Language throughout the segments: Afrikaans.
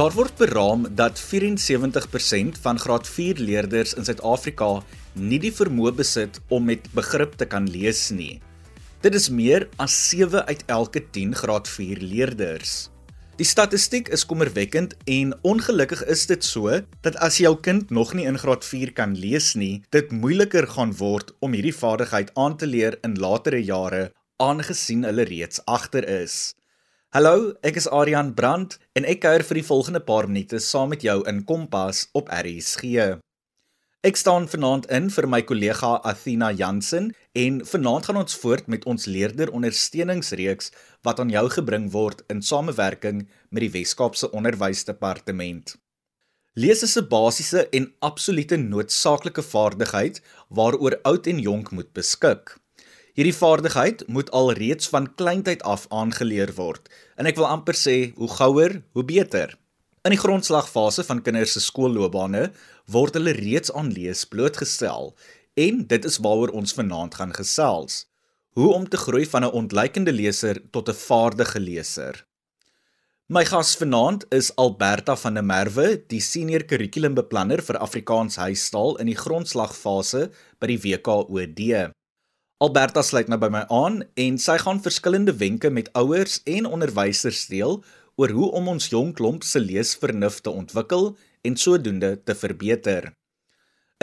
Daar word beraam dat 74% van graad 4 leerders in Suid-Afrika nie die vermoë besit om met begrip te kan lees nie. Dit is meer as 7 uit elke 10 graad 4 leerders. Die statistiek is kommerwekkend en ongelukkig is dit so dat as jou kind nog nie in graad 4 kan lees nie, dit moeiliker gaan word om hierdie vaardigheid aan te leer in latere jare aangesien hulle reeds agter is. Hallo, ek is Adrian Brandt en ek kuier vir die volgende paar minute saam met jou in Kompas op RSG. Ek staan vanaand in vir my kollega Athena Jansen en vanaand gaan ons voort met ons leerder ondersteuningsreeks wat aan jou gebring word in samewerking met die Wes-Kaapse Onderwysdepartement. Lees is 'n basiese en absolute noodsaaklike vaardigheid waaroor oud en jonk moet beskik. Hierdie vaardigheid moet alreeds van kleintyd af aangeleer word en ek wil amper sê hoe gouer, hoe beter. In die grondslagfase van kinders se skoolloopbane word hulle reeds aan lees blootgestel en dit is waaroor ons vanaand gaan gesels. Hoe om te groei van 'n ontleikende leser tot 'n vaardige leser. My gas vanaand is Alberta van der Merwe, die senior kurrikulumbeplanner vir Afrikaans huistaal in die grondslagfase by die WKOD. Alberta sluit nou by my aan en sy gaan verskillende wenke met ouers en onderwysers deel oor hoe om ons jong klomp se leesvernuf te ontwikkel en sodoende te verbeter.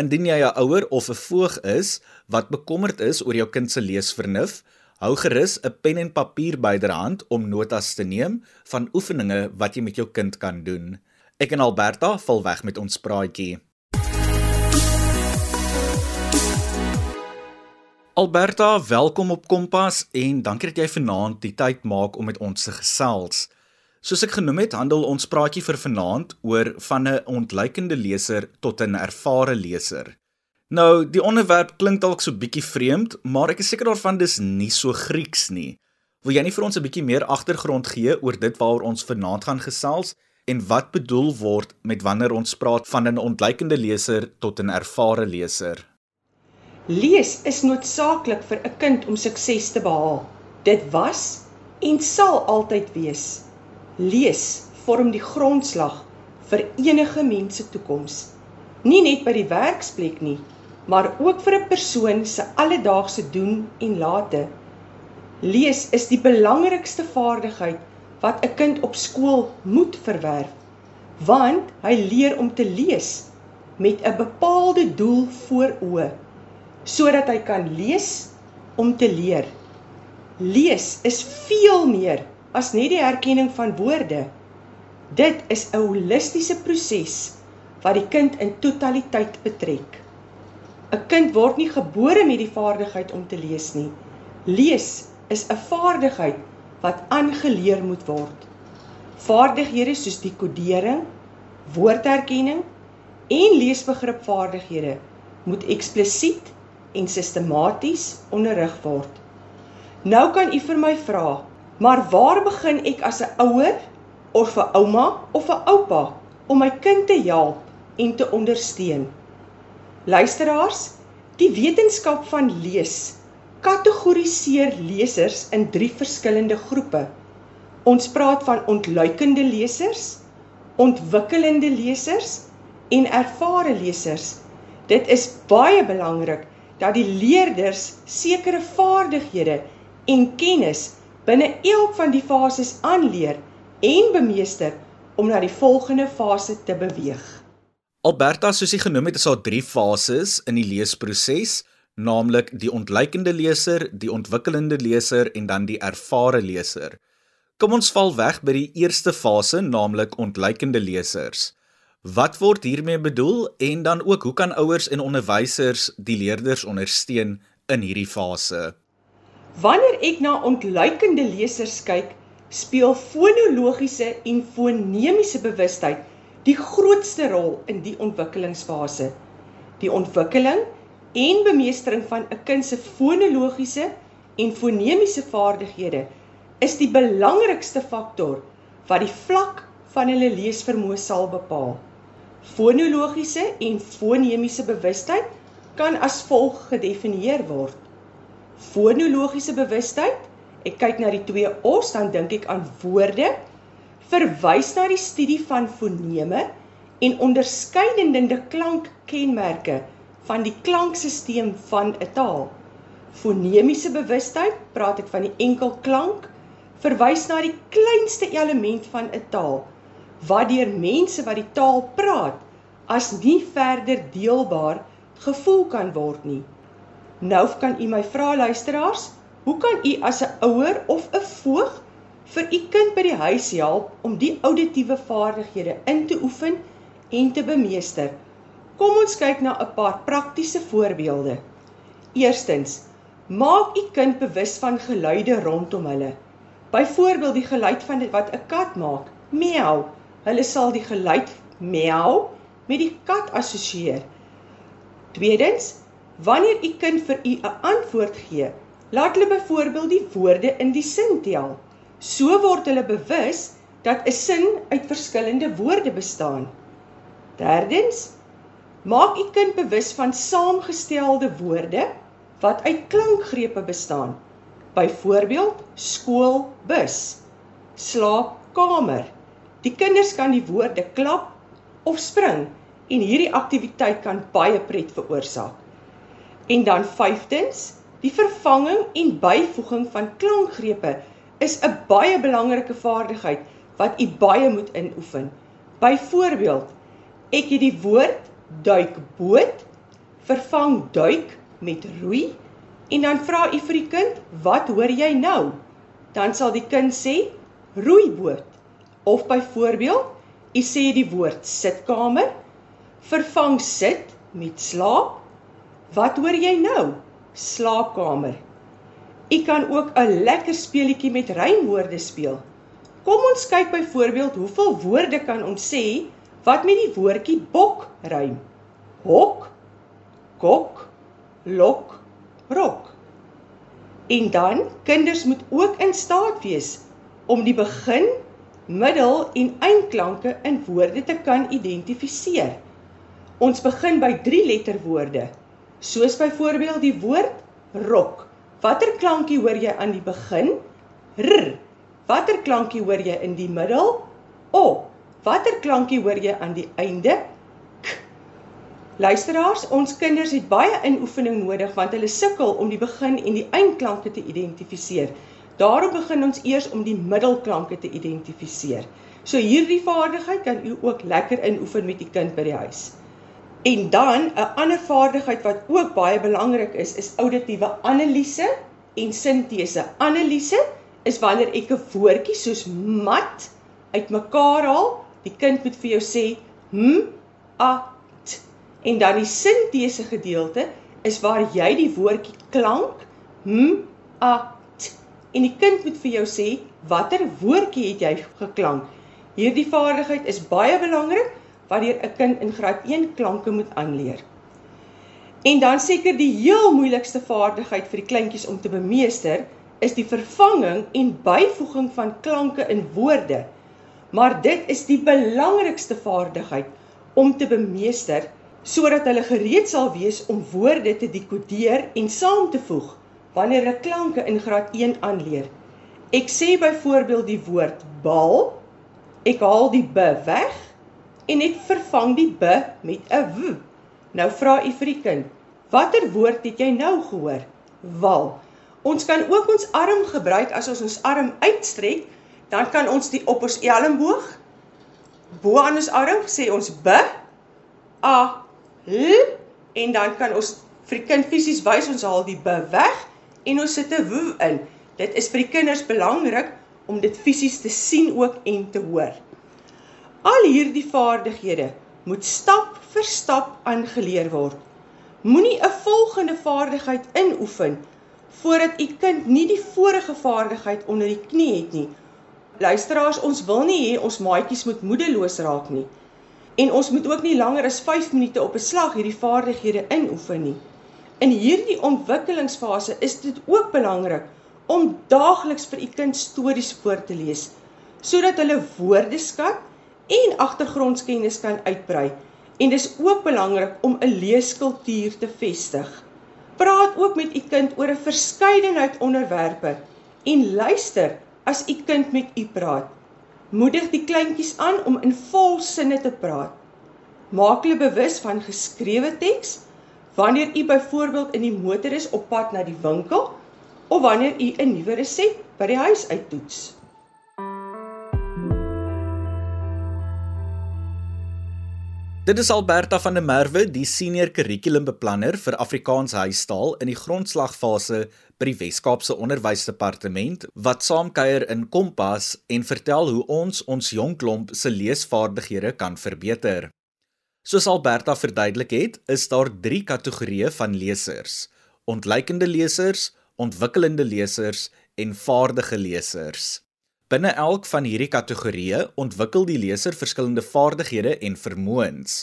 Indien jy 'n ouer of 'n voog is wat bekommerd is oor jou kind se leesvernuf, hou gerus 'n pen en papier byderhand om notas te neem van oefeninge wat jy met jou kind kan doen. Ek en Alberta val weg met ons praatjie. Alberta, welkom op Kompas en dankie dat jy vanaand die tyd maak om met ons te gesels. Soos ek genoem het, handel ons praatjie vir vanaand oor van 'n ontleikende leser tot 'n ervare leser. Nou, die onderwerp klink dalk so bietjie vreemd, maar ek is seker daarvan dis nie so Grieks nie. Wil jy nie vir ons 'n bietjie meer agtergrond gee oor dit waaroor ons vanaand gaan gesels en wat bedoel word met wanneer ons praat van 'n ontleikende leser tot 'n ervare leser? Lees is noodsaaklik vir 'n kind om sukses te behaal. Dit was en sal altyd wees. Lees vorm die grondslag vir enige mens se toekoms. Nie net by die werksplek nie, maar ook vir 'n persoon se alledaagse doen en late. Lees is die belangrikste vaardigheid wat 'n kind op skool moet verwerf, want hy leer om te lees met 'n bepaalde doel voor oë sodat hy kan lees om te leer. Lees is veel meer as net die herkenning van woorde. Dit is 'n holistiese proses wat die kind in totaliteit betrek. 'n Kind word nie gebore met die vaardigheid om te lees nie. Lees is 'n vaardigheid wat aangeleer moet word. Vaardighede soos dekodering, woordherkenning en leesbegripvaardighede moet eksplisiet en sistematies onderrig word. Nou kan u vir my vra, maar waar begin ek as 'n ouer of 'n ouma of 'n oupa om my kind te help en te ondersteun? Luisteraars, die wetenskap van lees kategoriseer lesers in 3 verskillende groepe. Ons praat van ontluikende lesers, ontwikkelende lesers en ervare lesers. Dit is baie belangrik dat die leerders sekere vaardighede en kennis binne elk van die fases aanleer en bemeester om na die volgende fase te beweeg. Alberta, soos jy genoem het, is daar 3 fases in die leesproses, naamlik die ontleikende leser, die ontwikkelende leser en dan die ervare leser. Kom ons val weg by die eerste fase, naamlik ontleikende lesers. Wat word hiermee bedoel en dan ook hoe kan ouers en onderwysers die leerders ondersteun in hierdie fase? Wanneer ek na ontluikende lesers kyk, speel fonologiese en fonemiese bewustheid die grootste rol in die ontwikkelingsfase. Die ontwikkeling en bemeestering van 'n kind se fonologiese en fonemiese vaardighede is die belangrikste faktor wat die vlak van hulle leesvermoë sal bepaal. Fonologiese en fonemiese bewustheid kan as volg gedefinieer word. Fonologiese bewustheid, ek kyk na die twee O's dan dink ek aan woorde. verwys na die studie van foneme en onderskeidende klankkenmerke van die klankstelsel van 'n taal. Fonemiese bewustheid, praat ek van die enkel klank, verwys na die kleinste element van 'n taal wat deur mense wat die taal praat as nie verder deelbaar gevoel kan word nie. Nou kan u my vra luisteraars, hoe kan u as 'n ouer of 'n voog vir u kind by die huis help om die auditiewe vaardighede in te oefen en te bemeester? Kom ons kyk na 'n paar praktiese voorbeelde. Eerstens, maak u kind bewus van geluide rondom hulle. Byvoorbeeld die geluid van wat 'n kat maak, miau. Hulle sal die geluid miau met die kat assosieer. Tweedens, wanneer u kind vir u 'n antwoord gee, laat hulle byvoorbeeld die woorde in die sin tel. So word hulle bewus dat 'n sin uit verskillende woorde bestaan. Derdens, maak u kind bewus van saamgestelde woorde wat uit klankgrepe bestaan. Byvoorbeeld skool, bus, slaapkamer. Die kinders kan die woorde klap of spring en hierdie aktiwiteit kan baie pret veroorsaak. En dan vyftens, die vervanging en byvoeging van klankgrepe is 'n baie belangrike vaardigheid wat u baie moet inoefen. Byvoorbeeld, ek het die woord duikboot vervang duik met roei en dan vra u vir die kind, "Wat hoor jy nou?" Dan sal die kind sê, "Roeiboot." Of byvoorbeeld, u sê die woord sitkamer Vervang sit met slaap. Wat hoor jy nou? Slaapkamer. U kan ook 'n lekker speletjie met rymwoorde speel. Kom ons kyk byvoorbeeld hoeveel woorde kan ons sê wat met die woordjie bok rym. Hok, kok, lok, rok. En dan, kinders moet ook in staat wees om die begin, middel en eindklanke in woorde te kan identifiseer. Ons begin by 3 letterwoorde. Soos byvoorbeeld die woord rok. Watter klankie hoor jy aan die begin? R. Watter klankie hoor jy in die middel? O. Watter klankie hoor jy aan die einde? K. Luisteraars, ons kinders het baie inoefening nodig want hulle sukkel om die begin en die eindklanke te identifiseer. Daarom begin ons eers om die middelklanke te identifiseer. So hierdie vaardigheid kan u ook lekker inoefen met die kind by die huis. En dan 'n ander vaardigheid wat ook baie belangrik is, is auditiewe analise en sintese. Analise is wanneer ek 'n woordjie soos mat uitmekaar haal, die kind moet vir jou sê hm a t. En dan die sintese gedeelte is waar jy die woordjie klank hm a t en die kind moet vir jou sê watter woordjie het jy geklank. Hierdie vaardigheid is baie belangrik wanneer 'n kind in graad 1 klanke moet aanleer. En dan seker die heel moeilikste vaardigheid vir die kleintjies om te bemeester is die vervanging en byvoeging van klanke in woorde. Maar dit is die belangrikste vaardigheid om te bemeester sodat hulle gereed sal wees om woorde te dekodeer en saam te voeg wanneer hulle klanke in graad 1 aanleer. Ek sê byvoorbeeld die woord bal, ek haal die b weg en ek vervang die b met 'n w. Nou vra u vir die kind, watter woord het jy nou gehoor? Wal. Ons kan ook ons arm gebruik as ons ons arm uitstrek, dan kan ons die op ons elmboog bo aan ons arm sê ons b a l en dan kan ons vir die kind fisies wys ons haal die b weg en ons sit 'n w in. Dit is vir die kinders belangrik om dit fisies te sien ook en te hoor. Al hierdie vaardighede moet stap vir stap aangeleer word. Moenie 'n volgende vaardigheid inoefen voordat u kind nie die vorige vaardigheid onder die knie het nie. Luisteraars, ons wil nie hê ons maatjies moet moedeloos raak nie. En ons moet ook nie langer as 5 minute op 'n slag hierdie vaardighede inoefen nie. In hierdie ontwikkelingsfase is dit ook belangrik om daagliks vir u kind stories voor te lees sodat hulle woordeskat en agtergrondkennis kan uitbrei. En dis ook belangrik om 'n leeskultuur te vestig. Praat ook met u kind oor 'n verskeidenheid onderwerpe en luister as u kind met u praat. Moedig die kleintjies aan om in volsinne te praat. Maak hulle bewus van geskrewe teks wanneer u byvoorbeeld in die motor is op pad na die winkel of wanneer u 'n nuwe resep by die huis uittoets. Dit is Alberta van der Merwe, die senior kurrikulumbeplanner vir Afrikaans huistaal in die grondslagfase by die Wes-Kaapse Onderwysdepartement wat saamkuier in Kompas en vertel hoe ons ons jong klomp se leesvaardighede kan verbeter. Soos Alberta verduidelik het, is daar 3 kategorieë van lesers: ontleikende lesers, ontwikkelende lesers en vaardige lesers. Binne elk van hierdie kategorieë ontwikkel die leser verskillende vaardighede en vermoëns.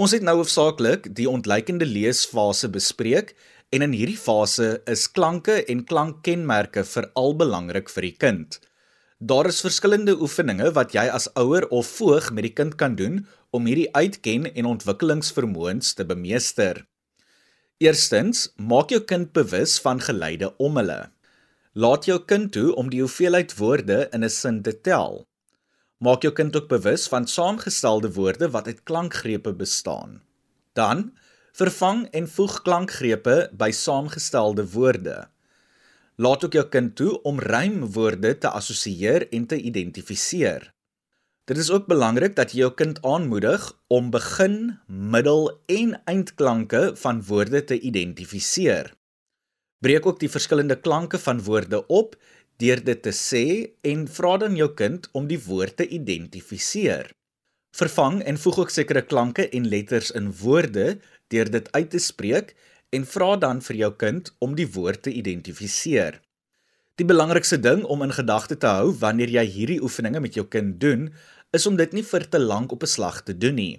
Ons het nou hoofsaaklik die ontleikende leesfase bespreek en in hierdie fase is klanke en klankkenmerke veral belangrik vir die kind. Daar is verskillende oefeninge wat jy as ouer of voog met die kind kan doen om hierdie uitken en ontwikkelingsvermoëns te bemeester. Eerstens, maak jou kind bewus van geleide om hulle. Laat jou kind toe om die hoeveelheid woorde in 'n sin te tel. Maak jou kind ook bewus van saamgestelde woorde wat uit klankgrepe bestaan. Dan vervang en voeg klankgrepe by saamgestelde woorde. Laat ook jou kind toe om rymwoorde te assosieer en te identifiseer. Dit is ook belangrik dat jy jou kind aanmoedig om begin, middel en eindklanke van woorde te identifiseer. Breek ook die verskillende klanke van woorde op deur dit te sê en vra dan jou kind om die woord te identifiseer. Vervang en voeg ook sekere klanke en letters in woorde deur dit uit te spreek en vra dan vir jou kind om die woord te identifiseer. Die belangrikste ding om in gedagte te hou wanneer jy hierdie oefeninge met jou kind doen, is om dit nie vir te lank op 'n slag te doen nie.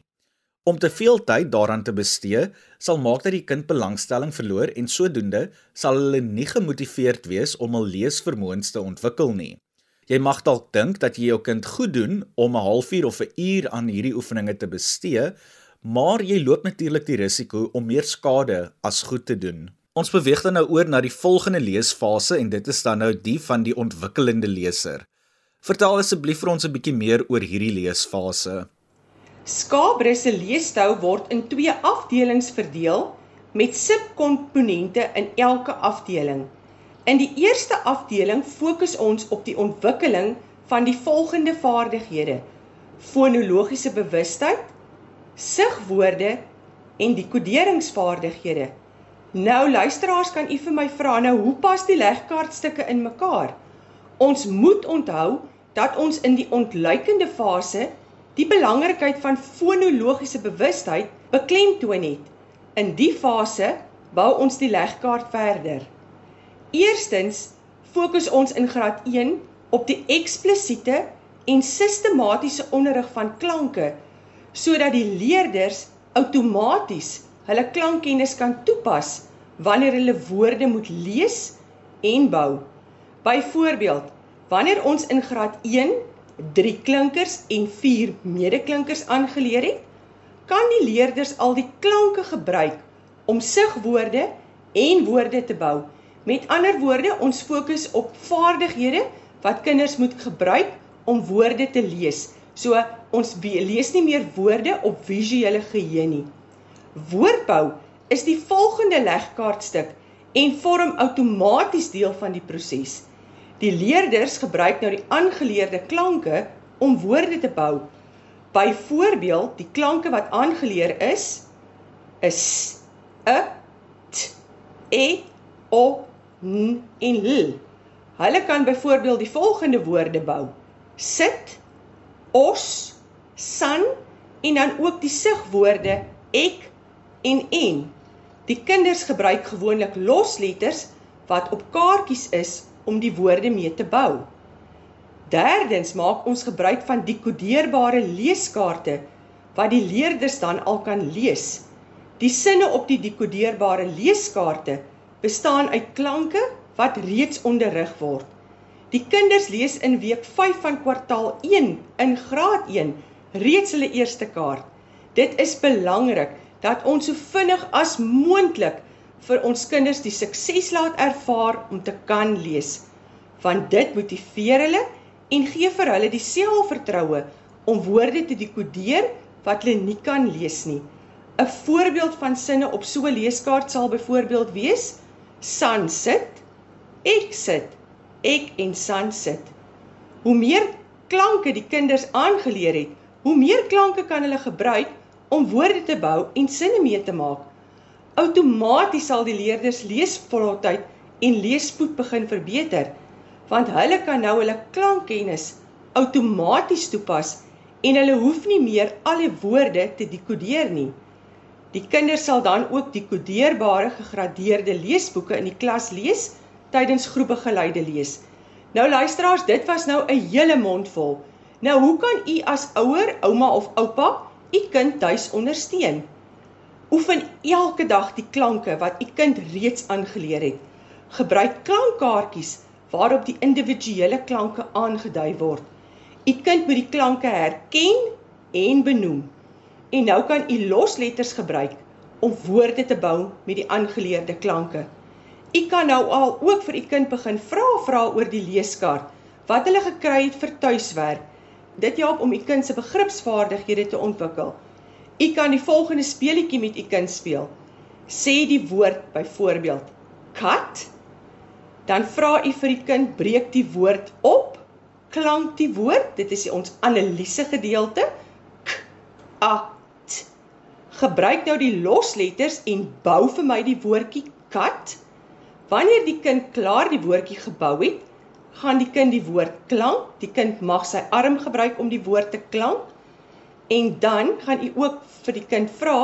Om te veel tyd daaraan te bestee, sal maak dat die kind belangstelling verloor en sodoende sal hulle nie gemotiveerd wees om hul leesvermoëns te ontwikkel nie. Jy mag dalk dink dat jy jou kind goed doen om 'n halfuur of 'n uur aan hierdie oefeninge te bestee, maar jy loop natuurlik die risiko om meer skade as goed te doen. Ons beweeg dan nou oor na die volgende leesfase en dit is dan nou die van die ontwikkelende leser. Vertel asseblief vir ons 'n bietjie meer oor hierdie leesfase. Skabre se leestou word in twee afdelings verdeel met subkomponente in elke afdeling. In die eerste afdeling fokus ons op die ontwikkeling van die volgende vaardighede: fonologiese bewustheid, sigwoorde en die koderingsvaardighede. Nou luisteraars, kan u vir my vra nou hoe pas die legkaartstukke in mekaar? Ons moet onthou dat ons in die ontluikende fase die belangrikheid van fonologiese bewustheid beklemtoon het. In die fase bou ons die legkaart verder. Eerstens fokus ons in graad 1 op die eksplisiete en sistematiese onderrig van klanke sodat die leerders outomaties hulle klankkennis kan toepas wanneer hulle woorde moet lees en bou. Byvoorbeeld, wanneer ons in graad 1 3 klinkers en 4 medeklinkers aangeleer het, kan die leerders al die klanke gebruik om sigwoorde en woorde te bou. Met ander woorde, ons fokus op vaardighede wat kinders moet gebruik om woorde te lees. So ons lees nie meer woorde op visuele geheue nie. Woordbou is die volgende legkaartstuk en vorm outomaties deel van die proses. Die leerders gebruik nou die aangeleerde klanke om woorde te bou. Byvoorbeeld, die klanke wat aangeleer is is e, t, e, o, n en l. Hulle kan byvoorbeeld die volgende woorde bou: sit, os, san en dan ook die sigwoorde ek en en. Die kinders gebruik gewoonlik losletters wat op kaartjies is om die woorde mee te bou. Derdens maak ons gebruik van dekodeerbare leeskaarte wat die leerders dan al kan lees. Die sinne op die dekodeerbare leeskaarte bestaan uit klanke wat reeds onderrig word. Die kinders lees in week 5 van kwartaal 1 in graad 1 reeds hulle eerste kaart. Dit is belangrik dat ons so vinnig as moontlik vir ons kinders die sukses laat ervaar om te kan lees. Want dit motiveer hulle en gee vir hulle die selfvertroue om woorde te dekodeer wat hulle nie kan lees nie. 'n Voorbeeld van sinne op so 'n leeskaart sal byvoorbeeld wees: Sun sit, ek sit, ek en Sun sit. Hoe meer klanke die kinders aangeleer het, hoe meer klanke kan hulle gebruik om woorde te bou en sinne mee te maak. Outomaties sal die leerders leesvolheid en leesspoed begin verbeter, want hulle kan nou hulle klankkennis outomaties toepas en hulle hoef nie meer al die woorde te dekodeer nie. Die kinders sal dan ook die kodeerbare gegradeerde leesboeke in die klas lees tydens groepbegeleide lees. Nou luisteraars, dit was nou 'n hele mond vol. Nou hoe kan u as ouer, ouma of oupa u kind tuis ondersteun? Oefen elke dag die klanke wat u kind reeds aangeleer het. Gebruik klankkaartjies waarop die individuele klanke aangedui word. U kind moet die klanke herken en benoem. En nou kan u losletters gebruik om woorde te bou met die aangeleerde klanke. U kan nou al ook vir u kind begin vra vra oor die leeskaart wat hulle gekry het vir tuiswerk. Dit help om u kind se begripsvaardighede te ontwikkel. U kan die volgende speletjie met u kind speel. Sê die woord byvoorbeeld kat. Dan vra u vir die kind breek die woord op. Klank die woord. Dit is ons analise gedeelte. K a Gebruik nou die losletters en bou vir my die woordjie kat. Wanneer die kind klaar die woordjie gebou het, gaan die kind die woord klank. Die kind mag sy arm gebruik om die woord te klank. En dan gaan u ook vir die kind vra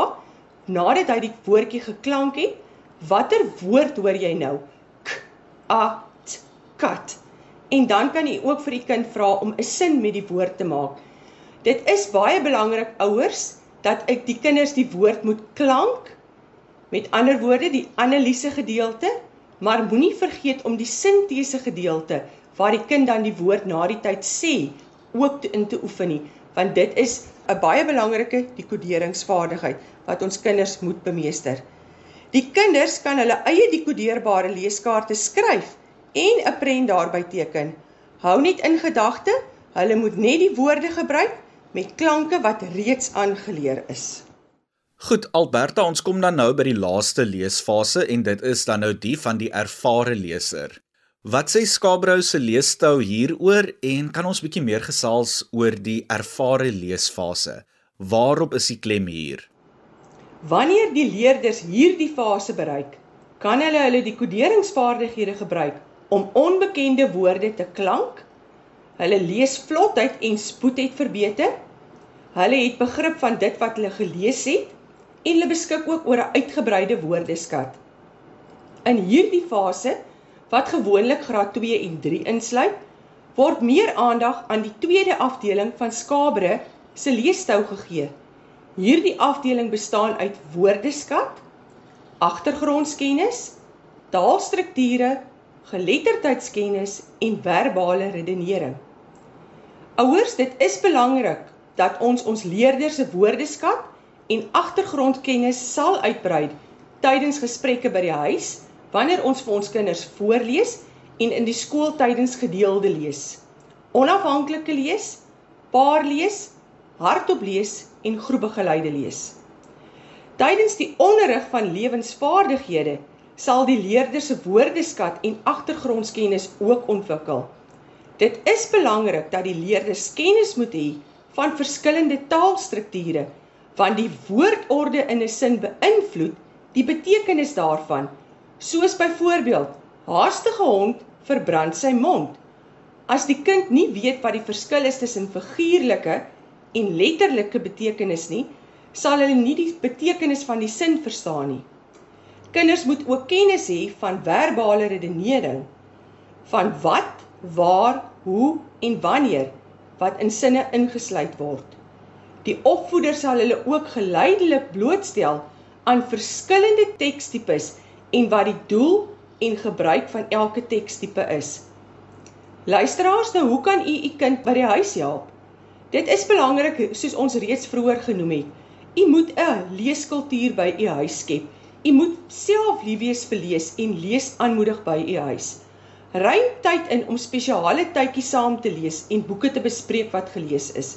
nadat hy die woordjie geklank het, watter woord hoor jy nou? K a t kat. En dan kan u ook vir die kind vra om 'n sin met die woord te maak. Dit is baie belangrik ouers dat ek die kinders die woord moet klank met ander woorde die analise gedeelte maar moenie vergeet om die sintese gedeelte waar die kind dan die woord na die tyd sê ook te in te oefen nie want dit is 'n baie belangrike dekoderingsvaardigheid wat ons kinders moet bemeester. Die kinders kan hulle eie dekodeerbare leeskaarte skryf en 'n prent daarby teken. Hou net in gedagte, hulle moet net die woorde gebruik met klanke wat reeds aangeleer is. Goed Alberta, ons kom dan nou by die laaste leesfase en dit is dan nou die van die ervare leser. Wat sê Skabrou se leestou hieroor en kan ons bietjie meer gesels oor die ervare leesfase? Waarop is die klem hier? Wanneer die leerders hierdie fase bereik, kan hulle hulle dekoderingsvaardighede gebruik om onbekende woorde te klank Hulle leesvlotheid en spoed het verbeter. Hulle het begrip van dit wat hulle gelees het en hulle beskik ook oor 'n uitgebreide woordeskat. In hierdie fase wat gewoonlik graad 2 en 3 insluit, word meer aandag aan die tweede afdeling van Skabre se leesstou gegee. Hierdie afdeling bestaan uit woordeskat, agtergrondkennis, taalstrukture, geletterdheidskennis en verbale redenering. Ouers, dit is belangrik dat ons ons leerders se woordeskat en agtergrondkennis sal uitbrei tydens gesprekke by die huis, wanneer ons vir ons kinders voorlees en in die skool tydens gedeelde lees. Onafhanklike lees, paarlees, hardop lees en groepbegeleide lees. Tydens die onderrig van lewensvaardighede sal die leerder se woordeskat en agtergrondkennis ook ontwikkel. Dit is belangrik dat die leerders kennis moet hê van verskillende taalstrukture, want die woordorde in 'n sin beïnvloed die betekenis daarvan. Soos byvoorbeeld, haastige hond verbrand sy mond. As die kind nie weet wat die verskil is tussen figuurlike en letterlike betekenis nie, sal hulle nie die betekenis van die sin verstaan nie. Kinders moet ook kennis hê van verbale redenering van wat, waar, hoe en wanneer wat in sinne ingesluit word. Die opvoeder sal hulle ook geleidelik blootstel aan verskillende tekstipes en wat die doel en gebruik van elke tekstipe is. Luisteraars, nou hoe kan u u kind by die huis help? Dit is belangrik soos ons reeds vroeër genoem het. U moet 'n leeskultuur by u huis skep U moet self lief wees vir lees en lees aanmoedig by u huis. Ruim tyd in om spesiale tydjies saam te lees en boeke te bespreek wat gelees is.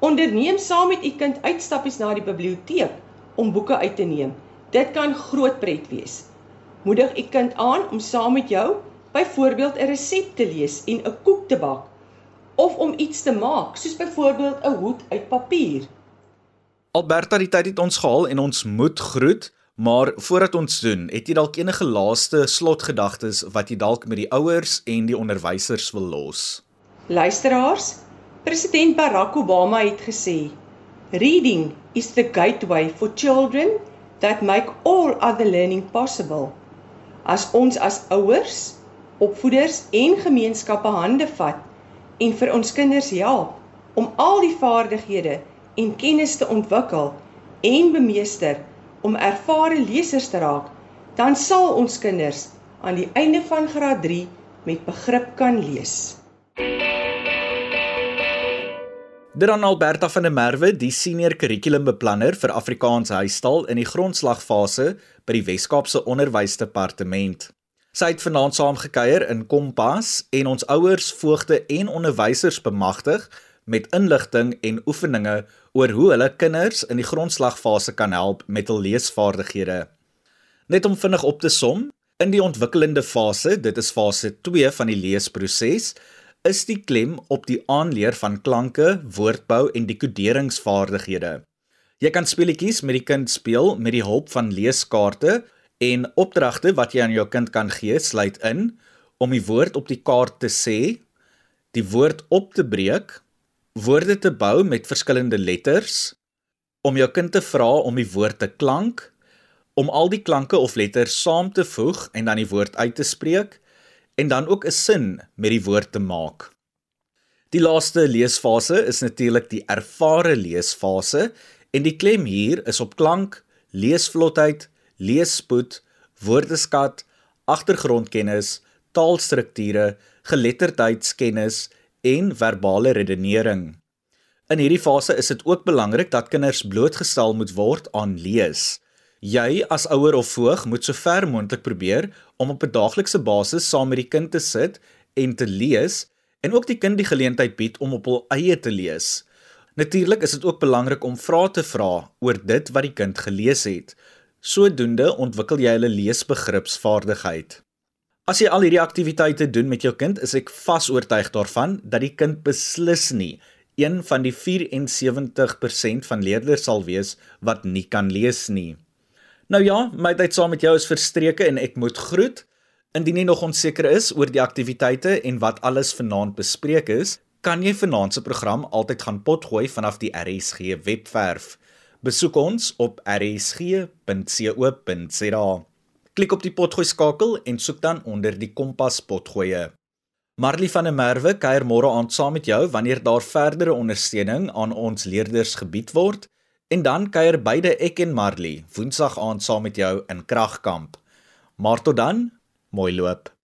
Onderneem saam met u kind uitstappies na die biblioteek om boeke uit te neem. Dit kan groot pret wees. Moedig u kind aan om saam met jou byvoorbeeld 'n resep te lees en 'n koek te bak of om iets te maak, soos byvoorbeeld 'n hoed uit papier. Alberta, die tyd het ons gehaal en ons moet groet. Maar voordat ons doen, het jy dalk enige laaste slotgedagtes wat jy dalk met die ouers en die onderwysers wil los? Luisteraars, president Barack Obama het gesê: "Reading is the gateway for children that make all other learning possible." As ons as ouers, opvoeders en gemeenskappe hande vat en vir ons kinders help om al die vaardighede en kennis te ontwikkel en bemeester, om ervare lesers te raak, dan sal ons kinders aan die einde van graad 3 met begrip kan lees. Dit dan Alberta van der Merwe, die senior kurrikulumbeplanner vir Afrikaans huistaal in die grondslagfase by die Wes-Kaapse Onderwysdepartement. Sy het vanaand saamgekuier in Kompas en ons ouers, voogte en onderwysers bemagtig met inligting en oefeninge oor hoe hulle kinders in die grondslagfase kan help met hul leesvaardighede. Net om vinnig op te som, in die ontwikkelende fase, dit is fase 2 van die leesproses, is die klem op die aanleer van klanke, woordbou en dekoderingsvaardighede. Jy kan speletjies met die kind speel met die hulp van leeskaarte en opdragte wat jy aan jou kind kan gee, sluit in om die woord op die kaart te sê, die woord op te breek, woorde te bou met verskillende letters, om jou kind te vra om die woord te klank, om al die klanke of letters saam te voeg en dan die woord uit te spreek en dan ook 'n sin met die woord te maak. Die laaste leesfase is natuurlik die ervare leesfase en die klem hier is op klank, leesvlotheid, leesspoed, woordeskat, agtergrondkennis, taalstrukture, geletterdheidskennis en verbale redenering. In hierdie fase is dit ook belangrik dat kinders blootgestel moet word aan lees. Jy as ouer of voog moet so ver moontlik probeer om op 'n daaglikse basis saam met die kind te sit en te lees en ook die kind die geleentheid bied om op hul eie te lees. Natuurlik is dit ook belangrik om vrae te vra oor dit wat die kind gelees het. Sodoende ontwikkel jy hulle leesbegripsvaardigheid. As jy al hierdie aktiwiteite doen met jou kind, is ek vas oortuig daarvan dat die kind beslis nie een van die 74% van leerders sal wees wat nie kan lees nie. Nou ja, my tyd saam met jou is verstreke en ek moet groet. Indien jy nog onseker is oor die aktiwiteite en wat alles vanaand bespreek is, kan jy vanaand se program altyd gaan potgooi vanaf die RSG webwerf. Besoek ons op rsg.co.za. Klik op die potgooi skakel en soek dan onder die kompas potgoeie. Marley van der Merwe kuier môre aand saam met jou wanneer daar verdere ondersteuning aan ons leerders gebied word en dan kuier beide ek en Marley woensdag aand saam met jou in Kragkamp. Maar tot dan, mooi loop.